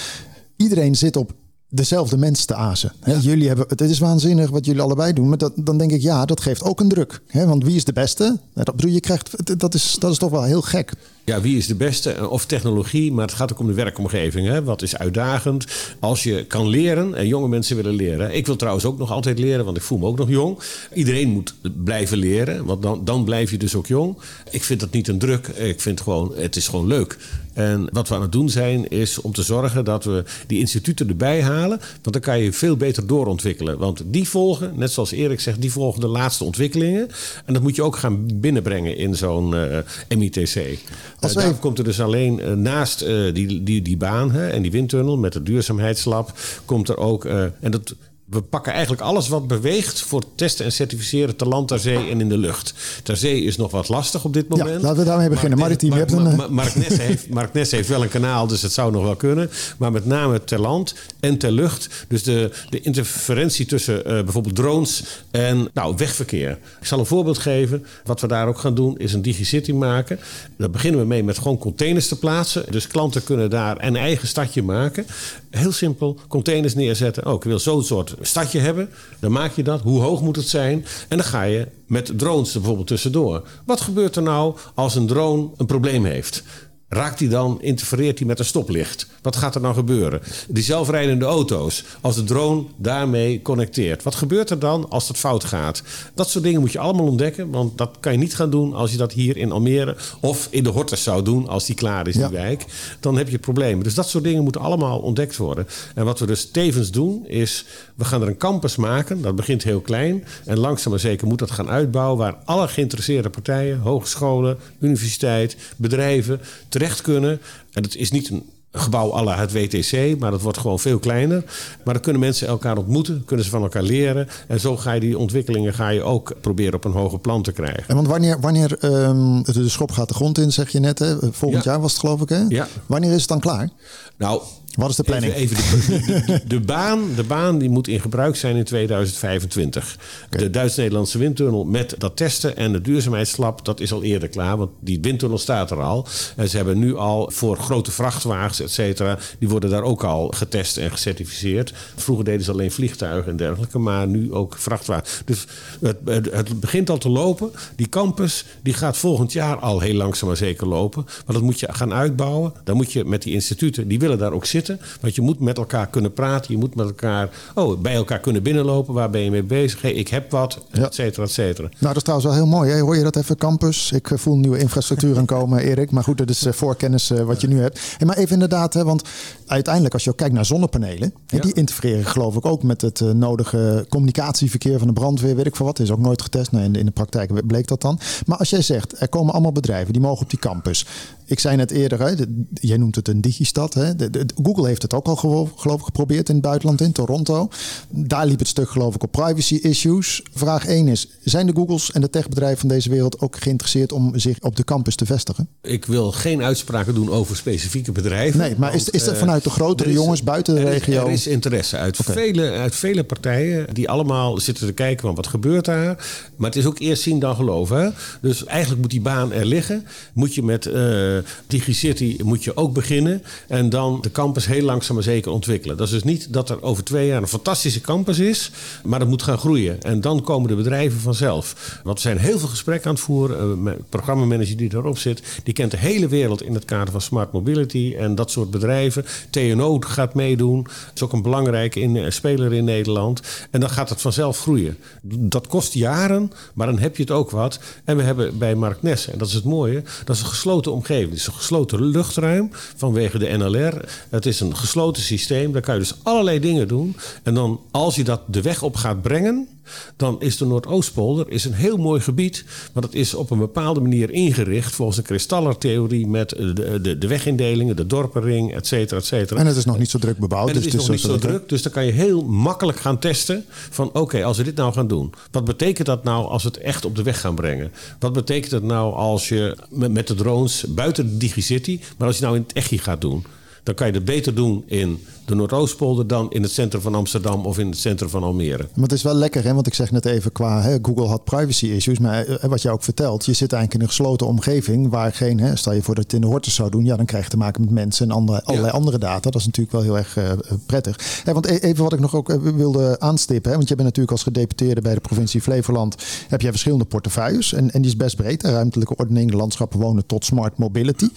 Iedereen zit op dezelfde mensen te azen. Jullie hebben, het is waanzinnig wat jullie allebei doen, maar dat, dan denk ik ja, dat geeft ook een druk. Hè, want wie is de beste? Nou, dat bedoel je krijgt, dat is, dat is toch wel heel gek. Ja, wie is de beste? Eh, Of technologie, maar het gaat ook om de werkomgeving. Hè? Wat is uitdagend? Als je kan leren en jonge mensen willen leren. Ik wil trouwens ook nog altijd leren, want ik voel me ook nog jong. Iedereen moet blijven leren, want dan, dan blijf je dus ook jong. Ik vind dat niet een druk. Ik vind gewoon, het is gewoon leuk. En wat we aan het doen zijn, is om te zorgen dat we die instituten erbij halen. Want dan kan je veel beter doorontwikkelen. Want die volgen, net zoals Erik zegt, die volgen de laatste ontwikkelingen. En dat moet je ook gaan binnenbrengen in zo'n eh, MITC. Als wij- daar komt er dus alleen eh, naast eh, die, die, die baan hè, en die windtunnel met het duurzaamheidslab, komt er ook, eh, en dat, we pakken eigenlijk alles wat beweegt voor testen en certificeren te land, ter zee en in de lucht. Ter zee is nog wat lastig op dit moment. laten we daarmee beginnen. Mark, Maritiem, je Mark, hebt een, eh, Mark, Mark Nesse heeft, Mark heeft wel een kanaal, dus het zou nog wel kunnen. Maar met name ter land en ter lucht. Dus de, de interferentie tussen eh, bijvoorbeeld drones en nou, wegverkeer. Ik zal een voorbeeld geven. Wat we daar ook gaan doen is een DigiCity maken. Daar beginnen we mee met gewoon containers te plaatsen. Dus klanten kunnen daar een eigen stadje maken. Heel simpel, containers neerzetten. Oh, ik wil zo'n soort stadje hebben. Dan maak je dat. Hoe hoog moet het zijn? En dan ga je met drones er bijvoorbeeld tussendoor. Wat gebeurt er nou als een drone een probleem heeft? Raakt hij dan, interfereert hij met een stoplicht? Wat gaat er dan gebeuren? Die zelfrijdende auto's, als de drone daarmee connecteert. Wat gebeurt er dan als het fout gaat? Dat soort dingen moet je allemaal ontdekken. Want dat kan je niet gaan doen als je dat hier in Almere... of in de Hortus zou doen als die klaar is, Ja. die wijk. Dan heb je problemen. Dus dat soort dingen moeten allemaal ontdekt worden. En wat we dus tevens doen, is... we gaan er een campus maken. Dat begint heel klein. En langzaam maar zeker moet dat gaan uitbouwen... waar alle geïnteresseerde partijen, hogescholen, universiteit, bedrijven... terecht kunnen. En het is niet een gebouw à la het WTC, maar dat wordt gewoon veel kleiner. Maar dan kunnen mensen elkaar ontmoeten, kunnen ze van elkaar leren. En zo ga je die ontwikkelingen ga je ook proberen op een hoger plan te krijgen. En want wanneer, wanneer ehm, de de schop gaat de grond in, zeg je net, hè? volgend Ja. jaar was het geloof ik, hè? Ja. Wanneer is het dan klaar? Nou, Wat is de planning? Even, even de, de, de baan, de baan die moet in gebruik zijn in 2025. De Duits-Nederlandse windtunnel met dat testen en het duurzaamheidslab, dat is al eerder klaar. Want die windtunnel staat er al. En ze hebben nu al voor grote vrachtwagens, et cetera, die worden daar ook al getest en gecertificeerd. Vroeger deden ze alleen vliegtuigen en dergelijke, maar nu ook vrachtwagens. Dus het, het, het begint al te lopen. Die campus die gaat volgend jaar al heel langzaam maar zeker lopen. Maar dat moet je gaan uitbouwen. Dan moet je met die instituten, die willen daar ook zitten. Want je moet met elkaar kunnen praten. Je moet met elkaar oh, bij elkaar kunnen binnenlopen. Waar ben je mee bezig? Hey, ik heb wat, et cetera, et cetera. Nou, dat is trouwens wel heel mooi. Hè? Hoor je dat even, campus? Ik eh, voel nieuwe infrastructuur aankomen, Erik. Maar goed, dat is eh, voorkennis eh, wat je nu hebt. Hey, maar even inderdaad, hè, want uiteindelijk als je ook kijkt naar zonnepanelen... hè, Ja. die interfereren geloof ik ook met het nodige communicatieverkeer van de brandweer. Weet ik veel wat, is ook nooit getest. Nee, in, de, in de praktijk bleek dat dan. Maar als jij zegt, er komen allemaal bedrijven die mogen op die campus. Ik zei net eerder, hè, jij noemt het een digistad. Hè? De, de- Google heeft het ook al geloof ik geprobeerd in het buitenland, in Toronto. Daar liep het stuk geloof ik op privacy issues. Vraag 1 is, zijn de Googles en de techbedrijven van deze wereld ook geïnteresseerd om zich op de campus te vestigen? Ik wil geen uitspraken doen over specifieke bedrijven. Nee, maar is- want, is dat eh, vanuit de grotere er is- jongens buiten de er is- regio? Er is interesse uit, vele, uit vele partijen die allemaal zitten te kijken van wat gebeurt daar. Maar het is ook eerst zien dan geloven. Hè? Dus eigenlijk moet die baan er liggen. Moet je met eh, DigiCity moet je ook beginnen. En dan de campus heel langzaam maar zeker ontwikkelen. Dat is dus niet dat er over twee jaar een fantastische campus is. Maar dat moet gaan groeien. En dan komen de bedrijven vanzelf. Want we zijn heel veel gesprekken aan het voeren. Uh, programmamanager die daarop zit. Die kent de hele wereld in het kader van smart mobility. En dat soort bedrijven. TNO gaat meedoen. Dat is ook een belangrijke in, speler in Nederland. En dan gaat het vanzelf groeien. Dat kost jaren. Maar dan heb je het ook wat. En we hebben bij Mark Ness, en dat is het mooie, dat is een gesloten omgeving. Het is een gesloten luchtruim vanwege de NLR. Het is een gesloten systeem. Daar kan je dus allerlei dingen doen. En dan, als je dat de weg op gaat brengen, dan is de Noordoostpolder is een heel mooi gebied. Maar dat is op een bepaalde manier ingericht volgens een kristallertheorie met de, de, de wegindelingen, de dorpenring, et cetera, et cetera. En het is nog niet zo druk bebouwd. En het dus is nog niet dus zo druk. Dus dan kan je heel makkelijk gaan testen van oké, als we dit nou gaan doen. Wat betekent dat nou als we het echt op de weg gaan brengen? Wat betekent dat nou als je met, met de drones buiten de DigiCity, maar als je nou in het echi gaat doen? Dan kan je het beter doen in de Noordoostpolder dan in het centrum van Amsterdam of in het centrum van Almere. Maar het is wel lekker, hè? want ik zeg net even qua hè, Google had privacy issues. Maar eh, wat jij ook vertelt, je zit eigenlijk in een gesloten omgeving waar geen, hè, stel je voor dat je het in de hortus zou doen, ja, dan krijg je te maken met mensen en andere, allerlei andere data. Dat is natuurlijk wel heel erg uh, prettig. Hè, want e-, even wat ik nog ook wilde aanstippen, hè, want je bent natuurlijk als gedeputeerde bij de provincie Flevoland, heb jij verschillende portefeuilles en, en die is best breed. Ruimtelijke ordening, landschappen wonen tot smart mobility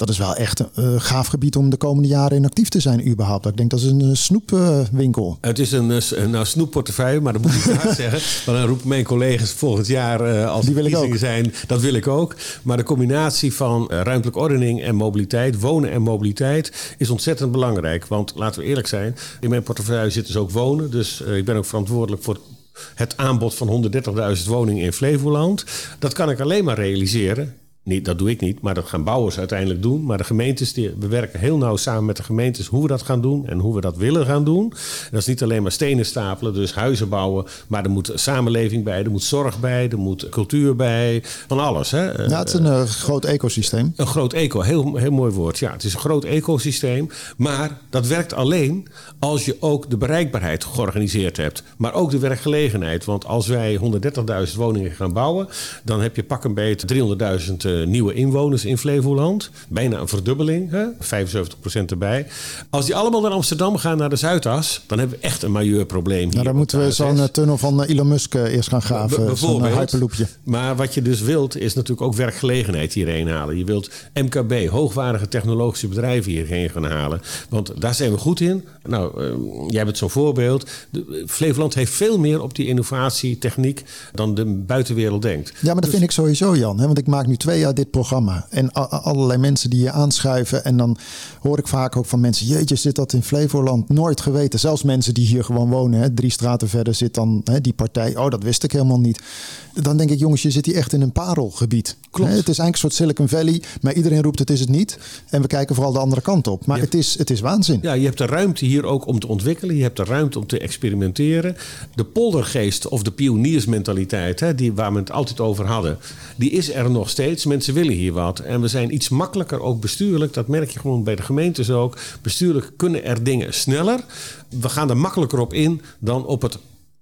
dat is wel echt een uh, gaaf gebied om de komende jaren in actief te zijn überhaupt. Ik denk dat is een uh, snoepwinkel. het is een, een nou, snoepportefeuille, maar dat moet ik graag zeggen. Want dan roepen mijn collega's volgend jaar als Die ook. zijn, dat wil ik ook. Maar de combinatie van ruimtelijke ordening en mobiliteit, wonen en mobiliteit, is ontzettend belangrijk. Want laten we eerlijk zijn, in mijn portefeuille zit dus ook wonen. Dus ik ben ook verantwoordelijk voor het aanbod van 130.000 woningen in Flevoland. Dat kan ik alleen maar realiseren niet, dat doe ik niet, maar dat gaan bouwers uiteindelijk doen. Maar de gemeentes, die, we werken heel nauw samen met de gemeentes hoe we dat gaan doen en hoe we dat willen gaan doen. dat is niet alleen maar stenen stapelen, dus huizen bouwen, maar er moet samenleving bij, er moet zorg bij, er moet cultuur bij, van alles. Hè. Ja, het is een uh, groot ecosysteem. Een groot eco, heel, heel mooi woord. Ja, het is een groot ecosysteem, maar dat werkt alleen als je ook de bereikbaarheid georganiseerd hebt, maar ook de werkgelegenheid. Want als wij 130.000 woningen gaan bouwen, dan heb je pak een beet 300.000 nieuwe inwoners in Flevoland. Bijna een verdubbeling, hè? 75% erbij. Als die allemaal naar Amsterdam gaan, naar de Zuidas, dan hebben we echt een majeur probleem. Nou, dan moeten we zo'n tunnel van Elon Musk eerst gaan graven. Zo'n hyperloopje. Maar wat je dus wilt, is natuurlijk ook werkgelegenheid hierheen halen. Je wilt MKB, hoogwaardige technologische bedrijven hierheen gaan halen. Want daar zijn we goed in. Nou, uh, jij bent zo'n voorbeeld. De, Flevoland heeft veel meer op die innovatie, techniek dan de buitenwereld denkt. Ja, maar dat dus, vind ik sowieso, Jan. Hè? Want ik maak nu twee jaar dit programma. En allerlei mensen die je aanschuiven. En dan hoor ik vaak ook van mensen: Jeetje, zit dat in Flevoland? Nooit geweten. Zelfs mensen die hier gewoon wonen. Hè, drie straten verder zit dan hè, die partij. Oh, dat wist ik helemaal niet. Dan denk ik, jongens, je zit hier echt in een parelgebied. Klopt. Het is eigenlijk een soort Silicon Valley. Maar iedereen roept het is het niet. En we kijken vooral de andere kant op. Maar het, is, het is waanzin. Ja, je hebt de ruimte hier ook om te ontwikkelen. Je hebt de ruimte om te experimenteren. De poldergeest of de pioniersmentaliteit, hè, die, waar we het altijd over hadden, die is er nog steeds. Mensen willen hier wat. En we zijn iets makkelijker ook bestuurlijk. Dat merk je gewoon bij de gemeentes ook. Bestuurlijk kunnen er dingen sneller. We gaan er makkelijker op in dan op het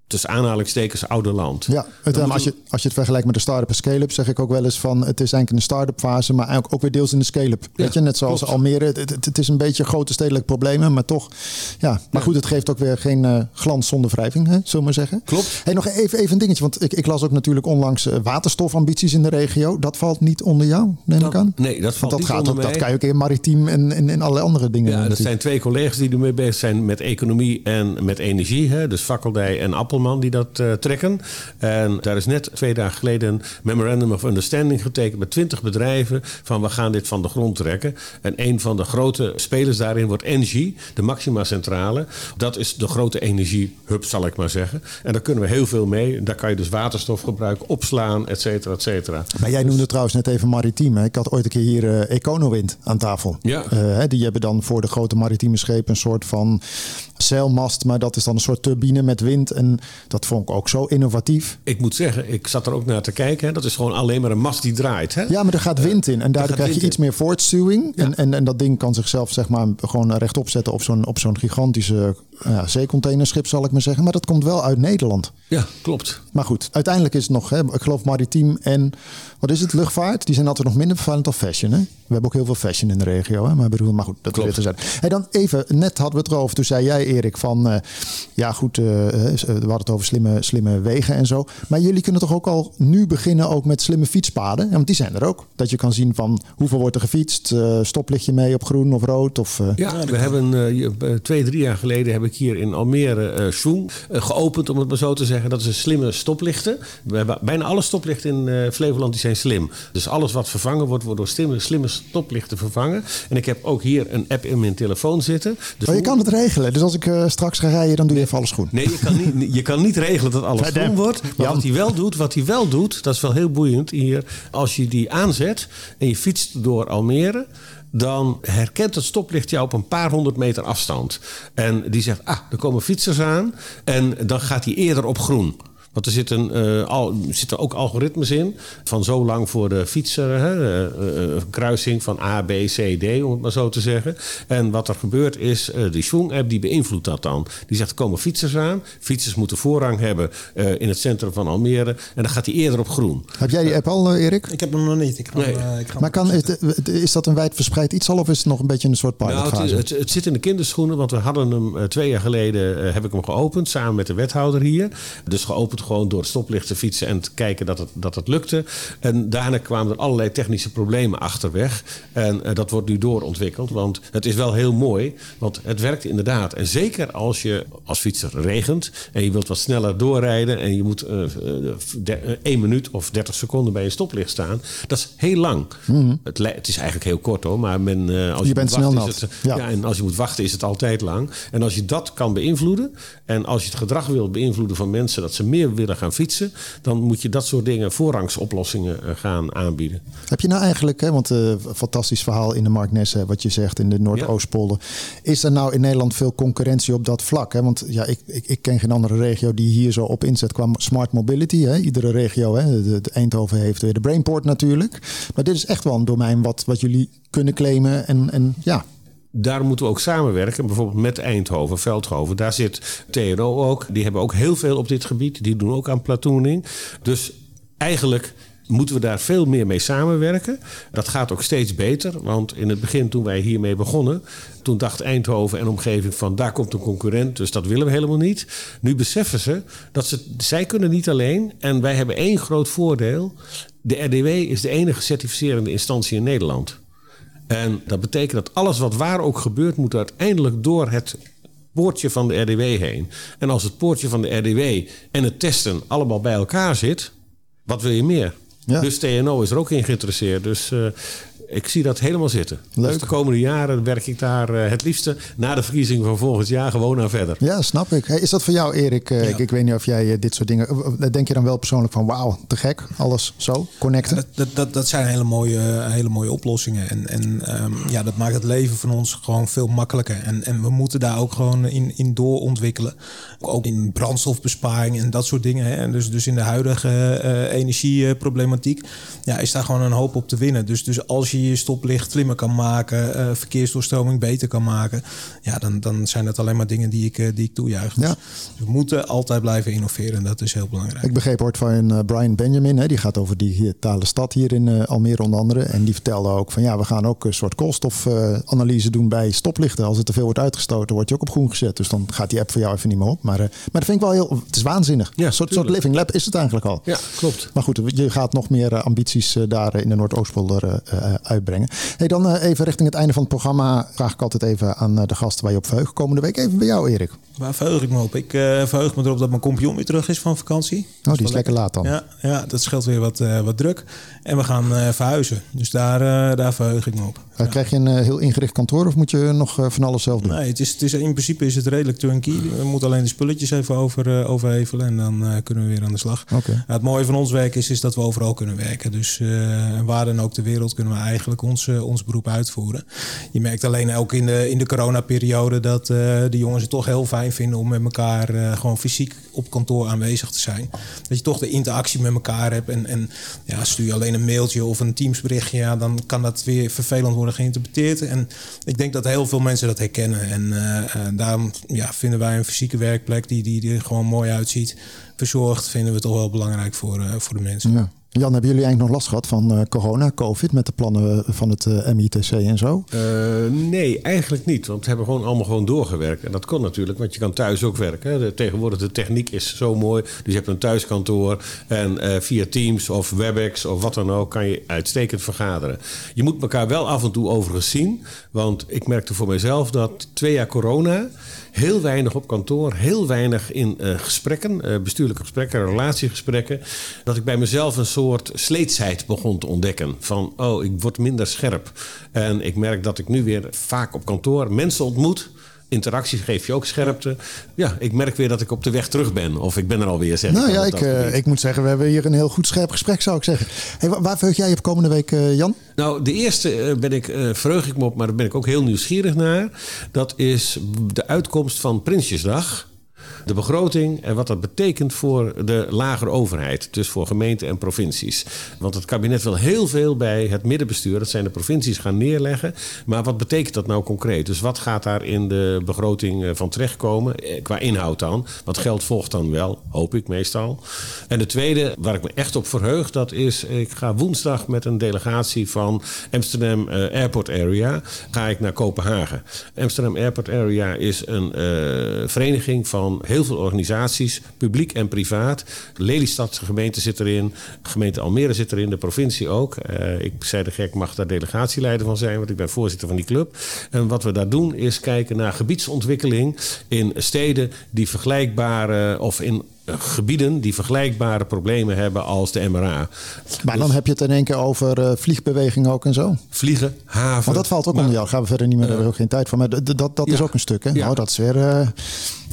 tussen aanhalingstekens oude land. Ja, het, als, je, als je het vergelijkt met de start-up en scale-up, zeg ik ook wel eens van het is eigenlijk een start-up fase, maar eigenlijk ook weer deels in de scale-up. Weet je, net zoals klopt. Almere, het, het, het is een beetje grote stedelijke problemen, maar toch, ja. Maar goed, het geeft ook weer geen eh, glans zonder wrijving, hè, zullen we maar zeggen. Klopt. Hey, nog even, even een dingetje, want ik, ik las ook natuurlijk onlangs eh, waterstofambities in de regio. Dat valt niet onder jou, neem ik aan? Nee, dat valt Want dat, niet gaat onder ook, dat kan je ook in maritiem en, en, en allerlei andere dingen. Ja, dat natuurlijk. zijn twee collega's die ermee bezig zijn met economie en met energie. Hè? Dus Fakkeldij en Appelman die dat eh, trekken. En daar is net twee dagen geleden een memorandum of understanding getekend met twintig bedrijven van we gaan dit van de grond trekken. En een van de grote spelers daarin wordt Engie, de Maxima Centrale. Dat is de grote energiehub, zal ik maar zeggen. En daar kunnen we heel veel mee. Daar kan je dus waterstof gebruiken, opslaan, et cetera, et cetera. Maar jij noemde trouwens net even maritiem. Hè? Ik had ooit een keer hier eh Econowind aan tafel. Ja. Eh, die hebben dan voor de grote maritieme schepen een soort van zeilmast. Maar dat is dan een soort turbine met wind. En Dat vond ik ook zo innovatief. Ik moet zeggen, ik zat er ook naar te kijken. Hè. Dat is gewoon alleen maar een mast die draait. Hè? Ja, maar er gaat wind in. En daardoor krijg je iets meer voortstuwing. Ja. En, en, en dat ding kan zichzelf zeg maar gewoon rechtop zetten op zo'n, op zo'n gigantische ja, zeecontainerschip, zal ik maar zeggen. Maar dat komt wel uit Nederland. Ja, klopt. Maar goed, uiteindelijk is het nog, hè, ik geloof maritiem en wat is het, luchtvaart. Die zijn altijd nog minder vervuilend dan fashion. Hè? We hebben ook heel veel fashion in de regio. Hè? Maar, bedoel, maar goed, dat Klopt. Hey, dan even, net hadden we het erover. Toen zei jij, Erik, van eh, ja goed, eh, eh, we hadden het over slimme, slimme wegen en zo. Maar jullie kunnen toch ook al nu beginnen ook met slimme fietspaden? Ja, want die zijn er ook. Dat je kan zien van hoeveel wordt er gefietst. eh stoplichtje mee op groen of rood. Of, eh, Ja, we hebben twee, drie jaar geleden heb ik hier in Almere eh Schoen geopend, om het maar zo te zeggen. Dat is een slimme stoplichten. We hebben bijna alle stoplichten in eh, Flevoland die zijn slim. Dus alles wat vervangen wordt, wordt door slimme, slimme stoplichten vervangen. En ik heb ook hier een app in mijn telefoon zitten. Dus Maar je kan het regelen. Dus als ik eh, straks ga rijden, dan doe je even alles goed. Nee, je kan niet, je kan niet regelen dat alles groen wordt. Maar Jan. wat hij wel doet, wat hij wel doet, dat is wel heel boeiend hier. Als je die aanzet en je fietst door Almere, dan herkent het stoplicht jou op een paar honderd meter afstand. En die zegt, ah, er komen fietsers aan. En dan gaat hij eerder op groen. Want er zitten, eh, al, zitten ook algoritmes in. Van zo lang voor de fietser. Hè, eh, eh, kruising van A, B, C, D, om het maar zo te zeggen. En wat er gebeurt is, eh die Schwung-app die beïnvloedt dat dan. Die zegt, er komen fietsers aan. Fietsers moeten voorrang hebben eh, in het centrum van Almere. En dan gaat hij eerder op groen. Heb jij die app al, Erik? Ik heb hem nog niet. Ik ga Nee. hem, eh, ik ga Maar kan, is, dat een wijdverspreid iets al of is het nog een beetje een soort Nou, pilotfase? het, het, het zit in de kinderschoenen, want we hadden hem twee jaar geleden heb ik hem geopend samen met de wethouder hier. Dus geopend gewoon door het stoplicht te fietsen en te kijken dat het, dat het lukte. En daarna kwamen er allerlei technische problemen achterweg. En eh, dat wordt nu doorontwikkeld, want het is wel heel mooi, want het werkt inderdaad. En zeker als je als fietser regent en je wilt wat sneller doorrijden en je moet eh, eh, de- eh, één minuut of 30 seconden bij een stoplicht staan, dat is heel lang. het, li- het is eigenlijk heel kort hoor, maar men, als Mhm. Je je, bent moet wachten, snel is nat. het, Ja. ja, en als je moet wachten is het altijd lang. En als je dat kan beïnvloeden en als je het gedrag wilt beïnvloeden van mensen dat ze meer willen gaan fietsen, dan moet je dat soort dingen voorrangsoplossingen eh, gaan aanbieden. Heb je nou eigenlijk, hè, want een fantastisch verhaal in de Mark Nesse, wat je zegt in de Noordoostpolder. Is er nou in Nederland veel concurrentie op dat vlak? Hè? Want ja, ik, ik, ik ken geen andere regio die hier zo op inzet qua smart mobility. Hè? Iedere regio, hè? De, de Eindhoven heeft weer de Brainport natuurlijk. Maar dit is echt wel een domein wat, wat jullie kunnen claimen. En, en ja, Daar moeten we ook samenwerken, bijvoorbeeld met Eindhoven, Veldhoven. Daar zit TNO ook. Die hebben ook heel veel op dit gebied. Die doen ook aan platooning. Dus eigenlijk moeten we daar veel meer mee samenwerken. Dat gaat ook steeds beter. Want in het begin, toen wij hiermee begonnen, toen dacht Eindhoven en omgeving van daar komt een concurrent, dus dat willen we helemaal niet. Nu beseffen ze dat ze, zij kunnen niet alleen. En wij hebben één groot voordeel. De RDW is de enige certificerende instantie in Nederland. En dat betekent dat alles wat waar ook gebeurt, moet uiteindelijk door het poortje van de RDW heen. En als het poortje van de RDW en het testen allemaal bij elkaar zit, wat wil je meer? Ja. Dus TNO is er ook in geïnteresseerd. Dus eh, ik zie dat helemaal zitten. Leuk. Dus de komende jaren werk ik daar eh, het liefste na de verkiezing van volgend jaar gewoon aan verder. ja snap ik. Hey, is dat voor jou, Erik? Eh, Ja. ik, ik weet niet of jij eh, dit soort dingen. Denk je dan wel persoonlijk van wauw, te gek, alles zo, connecten? Dat, dat, dat, dat zijn hele mooie, hele mooie oplossingen. En, en ehm, ja, dat maakt het leven van ons gewoon veel makkelijker. En, en we moeten daar ook gewoon in, in doorontwikkelen. Ook in brandstofbesparing en dat soort dingen. Hè. En dus, dus in de huidige energieproblematiek ja, is daar gewoon een hoop op te winnen. Dus, dus als je je stoplicht slimmer kan maken, eh, verkeersdoorstroming beter kan maken, ja, dan, dan zijn dat alleen maar dingen die ik, eh, die ik toejuich. Dus Ja. we moeten altijd blijven innoveren en dat is heel belangrijk. Ik begreep ooit van eh, Brian Benjamin, hè, die gaat over die digitale stad hier in Almere onder andere. En die vertelde ook van ja, we gaan ook een soort koolstofanalyse doen bij stoplichten. Als er te veel wordt uitgestoten, wordt je ook op groen gezet. Dus dan gaat die app voor jou even niet meer op. Maar, maar dat vind ik wel heel, het is waanzinnig. Ja, een soort, soort living lab is het eigenlijk al. Ja, klopt. Maar goed, je gaat nog meer ambities daar in de Noordoostpolder uitbrengen. Hey, dan eh, even richting het einde van het programma vraag ik altijd even aan eh, de gasten waar je op verheugt. Komende week even bij jou, Erik. Waar verheug ik me op? Ik eh, verheug me erop dat mijn compagnon weer terug is van vakantie. Oh, die is lekker laat dan. Ja, ja, dat scheelt weer wat, wat druk. En we gaan verhuizen. Dus daar, daar verheug ik me op. Eh, Krijg je een eh, heel ingericht kantoor of moet je nog eh, van alles zelf doen? Nee, het is, het is, in principe is het redelijk turnkey. We moeten alleen de spulletjes even over, overhevelen en dan kunnen we weer aan de slag. Het mooie van ons werk is, is dat we overal kunnen werken. Dus waar dan ook ter wereld kunnen we eigenlijk ons, ons beroep uitvoeren. Je merkt alleen ook in de, in de coronaperiode dat de jongens het toch heel fijn vinden om met elkaar gewoon fysiek op kantoor aanwezig te zijn. Dat je toch de interactie met elkaar hebt. En, en ja, stuur je alleen een mailtje of een Teamsberichtje, ja, dan kan dat weer vervelend worden geïnterpreteerd. En ik denk dat heel veel mensen dat herkennen. En uh, daarom ja, vinden wij een fysieke werkplek die, die, die er gewoon mooi uitziet, verzorgd, vinden we toch wel belangrijk voor, uh, voor de mensen. Ja. Jan, hebben jullie eigenlijk nog last gehad van uh, corona, COVID, met de plannen van het uh, MITC en zo? Nee, eigenlijk niet. Want we hebben gewoon allemaal gewoon doorgewerkt. En dat kon natuurlijk, want je kan thuis ook werken. De, tegenwoordig de techniek is zo mooi. Dus je hebt een thuiskantoor en via Teams of WebEx of wat dan ook kan je uitstekend vergaderen. Je moet elkaar wel af en toe overigens zien. Want ik merkte voor mezelf dat twee jaar corona heel weinig op kantoor, heel weinig in uh, gesprekken, uh, bestuurlijke gesprekken, relatiegesprekken. Dat ik bij mezelf een soort sleetsheid begon te ontdekken. Van, oh, ik word minder scherp. En ik merk dat ik nu weer vaak op kantoor mensen ontmoet interactie geeft je ook scherpte. Ja, ik merk weer dat ik op de weg terug ben. Of ik ben er alweer, zeg Nou ja, ik, uh, ik moet zeggen, we hebben hier een heel goed scherp gesprek, zou ik zeggen. Hey, waar verheug jij op komende week, uh, Jan? Nou, de eerste uh, ben ik, verheug ik me op, maar daar ben ik ook heel nieuwsgierig naar. Dat is de uitkomst van Prinsjesdag de begroting en wat dat betekent voor de lagere overheid. Dus voor gemeenten en provincies. Want het kabinet wil heel veel bij het middenbestuur, dat zijn de provincies, gaan neerleggen. Maar wat betekent dat nou concreet? Dus wat gaat daar in de begroting eh, van terechtkomen? Eh, qua inhoud dan. Want geld volgt dan wel, hoop ik meestal. En de tweede, waar ik me echt op verheug, dat is... ik ga woensdag met een delegatie van Amsterdam uh, Airport Area... ga ik naar Kopenhagen. Amsterdam Airport Area is een vereniging van heel veel organisaties, publiek en privaat. Lelystad gemeente zit erin, gemeente Almere zit erin, de provincie ook. Uh, ik zei de gek, mag daar delegatieleider van zijn, want ik ben voorzitter van die club. En wat we daar doen is kijken naar gebiedsontwikkeling in steden die vergelijkbare of in gebieden die vergelijkbare problemen hebben als de MRA. Maar dan dus- heb je het in één keer over uh, vliegbeweging ook en zo. Vliegen, haven. Want dat valt ook onder jou. Gaan we verder niet meer, uh, daar hebben we ook geen tijd voor. Maar dat, dat, dat ja, is ook een stuk, hè? Ja. Nou, dat is weer... Uh,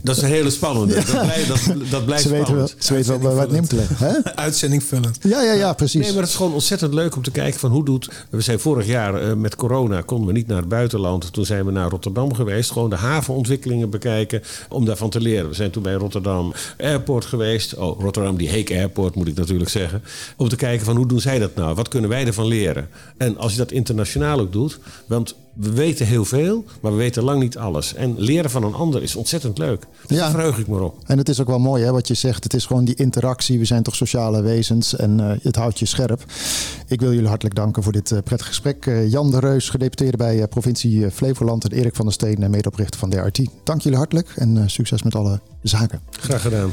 dat is een hele spannende. Ja. Dat, blijft, dat, dat blijft ze weten wel, ze weten wel wat neemt te leggen. Uitzending vullen. Ja, ja, ja, precies. Nee, maar het is gewoon ontzettend leuk om te kijken van hoe doet... We zijn vorig jaar uh, met corona konden we niet naar het buitenland. Toen zijn we naar Rotterdam geweest. Gewoon de havenontwikkelingen bekijken om daarvan te leren. We zijn toen bij Rotterdam Airport geweest. Oh, Rotterdam, die Heek Airport moet ik natuurlijk zeggen. Om te kijken van hoe doen zij dat nou? Wat kunnen wij ervan leren? En als je dat internationaal ook doet... Want we weten heel veel, maar we weten lang niet alles. En leren van een ander is ontzettend leuk. Dus ja. Daar verheug ik me op. En het is ook wel mooi hè, wat je zegt. Het is gewoon die interactie. We zijn toch sociale wezens en uh, het houdt je scherp. Ik wil jullie hartelijk danken voor dit uh, prettige gesprek. Uh, Jan de Reus, gedeputeerde bij provincie Flevoland. En Erik van der Steen, medeoprichter van DRT. Dank jullie hartelijk en succes met alle zaken. Graag gedaan.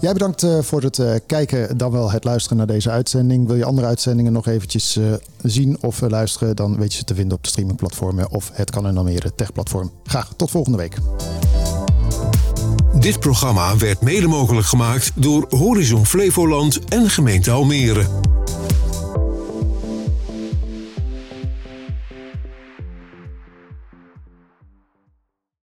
Jij bedankt uh, voor het uh, kijken, dan wel het luisteren naar deze uitzending. Wil je andere uitzendingen nog eventjes uh, zien of luisteren, dan weet je ze te vinden op de streamingplatformen of het kan en Almere techplatform. Graag tot volgende week. Dit programma werd mede mogelijk gemaakt door Horizon Flevoland en gemeente Almere.